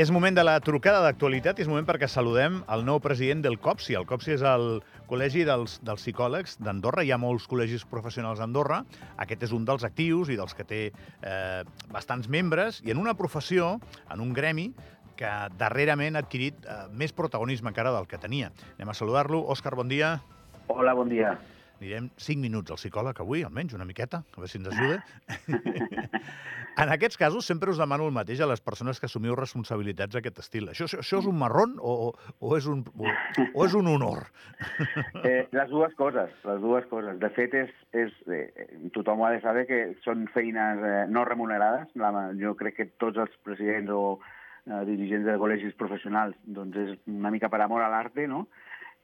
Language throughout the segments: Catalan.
És moment de la trucada d'actualitat i és moment perquè saludem el nou president del COPSI. El COPSI és el Col·legi dels, dels Psicòlegs d'Andorra. Hi ha molts col·legis professionals a Andorra. Aquest és un dels actius i dels que té eh, bastants membres i en una professió, en un gremi, que darrerament ha adquirit eh, més protagonisme encara del que tenia. Anem a saludar-lo. Òscar, bon dia. Hola, bon dia. Anirem 5 minuts al psicòleg avui, almenys una miqueta, a veure si ens ajuda. en aquests casos sempre us demano el mateix a les persones que assumiu responsabilitats d'aquest estil. Això, això és un marrón o, o, és, un, o, o és un honor? eh, les dues coses, les dues coses. De fet, és, és, eh, tothom ho ha de saber que són feines eh, no remunerades. La, jo crec que tots els presidents o eh, dirigents de col·legis professionals doncs és una mica per amor a l'arte, no?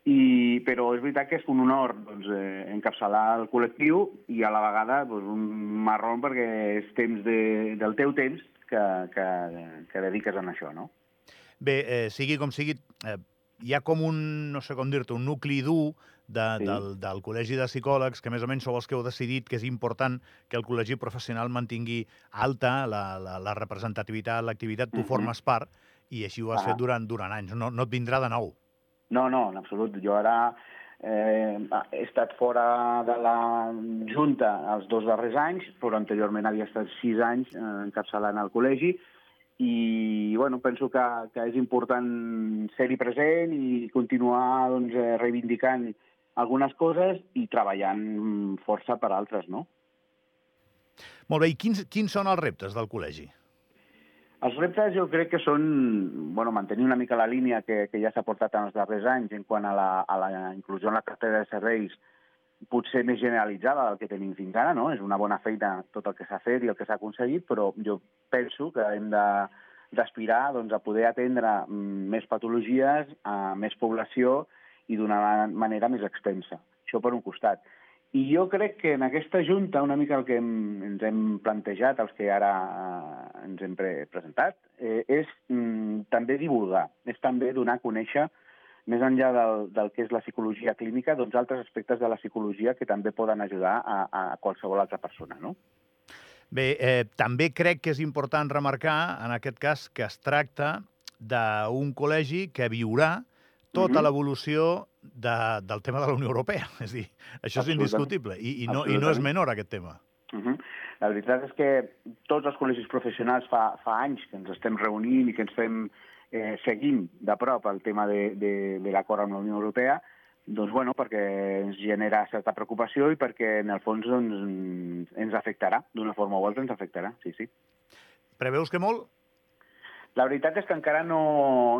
I, però és veritat que és un honor doncs, eh, encapçalar el col·lectiu i a la vegada doncs, un marrón perquè és temps de, del teu temps que, que, que dediques a això, no? Bé, eh, sigui com sigui, eh, hi ha com un, no sé com dir-te, un nucli dur de, sí. del, del Col·legi de Psicòlegs, que més o menys sou els que heu decidit que és important que el col·legi professional mantingui alta la, la, la representativitat, l'activitat, tu uh -huh. formes part, i així ho has ah. fet durant, durant anys. No, no et vindrà de nou. No, no, en absolut. Jo ara eh, he estat fora de la Junta els dos darrers anys, però anteriorment havia estat sis anys eh, encapçalant el col·legi, i bueno, penso que, que és important ser-hi present i continuar doncs, eh, reivindicant algunes coses i treballant força per altres, no? Molt bé, i quins, quins són els reptes del col·legi? Els reptes jo crec que són bueno, mantenir una mica la línia que, que ja s'ha portat en els darrers anys en quant a la, a la inclusió en la cartera de serveis potser més generalitzada del que tenim fins ara, no? És una bona feina tot el que s'ha fet i el que s'ha aconseguit, però jo penso que hem de d'aspirar doncs, a poder atendre mm, més patologies, a més població i d'una manera més extensa. Això per un costat. I jo crec que en aquesta Junta, una mica el que hem, ens hem plantejat, els que ara eh, ens hem pre presentat, eh, és mm, també divulgar, és també donar a conèixer, més enllà del, del que és la psicologia clínica, doncs altres aspectes de la psicologia que també poden ajudar a, a qualsevol altra persona, no? Bé, eh, també crec que és important remarcar, en aquest cas, que es tracta d'un col·legi que viurà tota l'evolució de, del tema de la Unió Europea. És dir, això és indiscutible i, i, no, i no és menor aquest tema. Uh -huh. La veritat és que tots els col·legis professionals fa, fa anys que ens estem reunint i que ens fem eh, seguint de prop el tema de, de, de l'acord amb la Unió Europea, doncs, bueno, perquè ens genera certa preocupació i perquè, en el fons, doncs, ens afectarà, d'una forma o altra ens afectarà, sí, sí. Preveus que molt? La veritat és que encara no,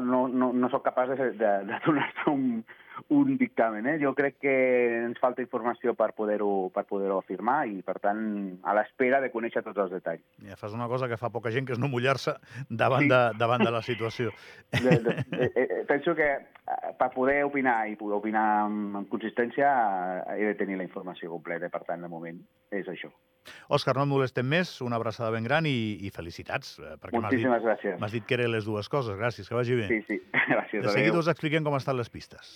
no, no, no sóc capaç de, de, de donar-te un, un dictamen. Eh? Jo crec que ens falta informació per poder-ho per poder afirmar i, per tant, a l'espera de conèixer tots els detalls. Ja fas una cosa que fa poca gent, que és no mullar-se davant, sí. de, davant de la situació. De, de, de, de, penso que eh, per poder opinar i poder opinar amb, amb consistència he de tenir la informació completa, per tant, de moment és això. Òscar, no et molestem més, una abraçada ben gran i, i felicitats. Eh, perquè Moltíssimes dit, gràcies. M'has dit que eren les dues coses. Gràcies, que vagi bé. Sí, sí, gràcies. De seguida us expliquem com estan les pistes.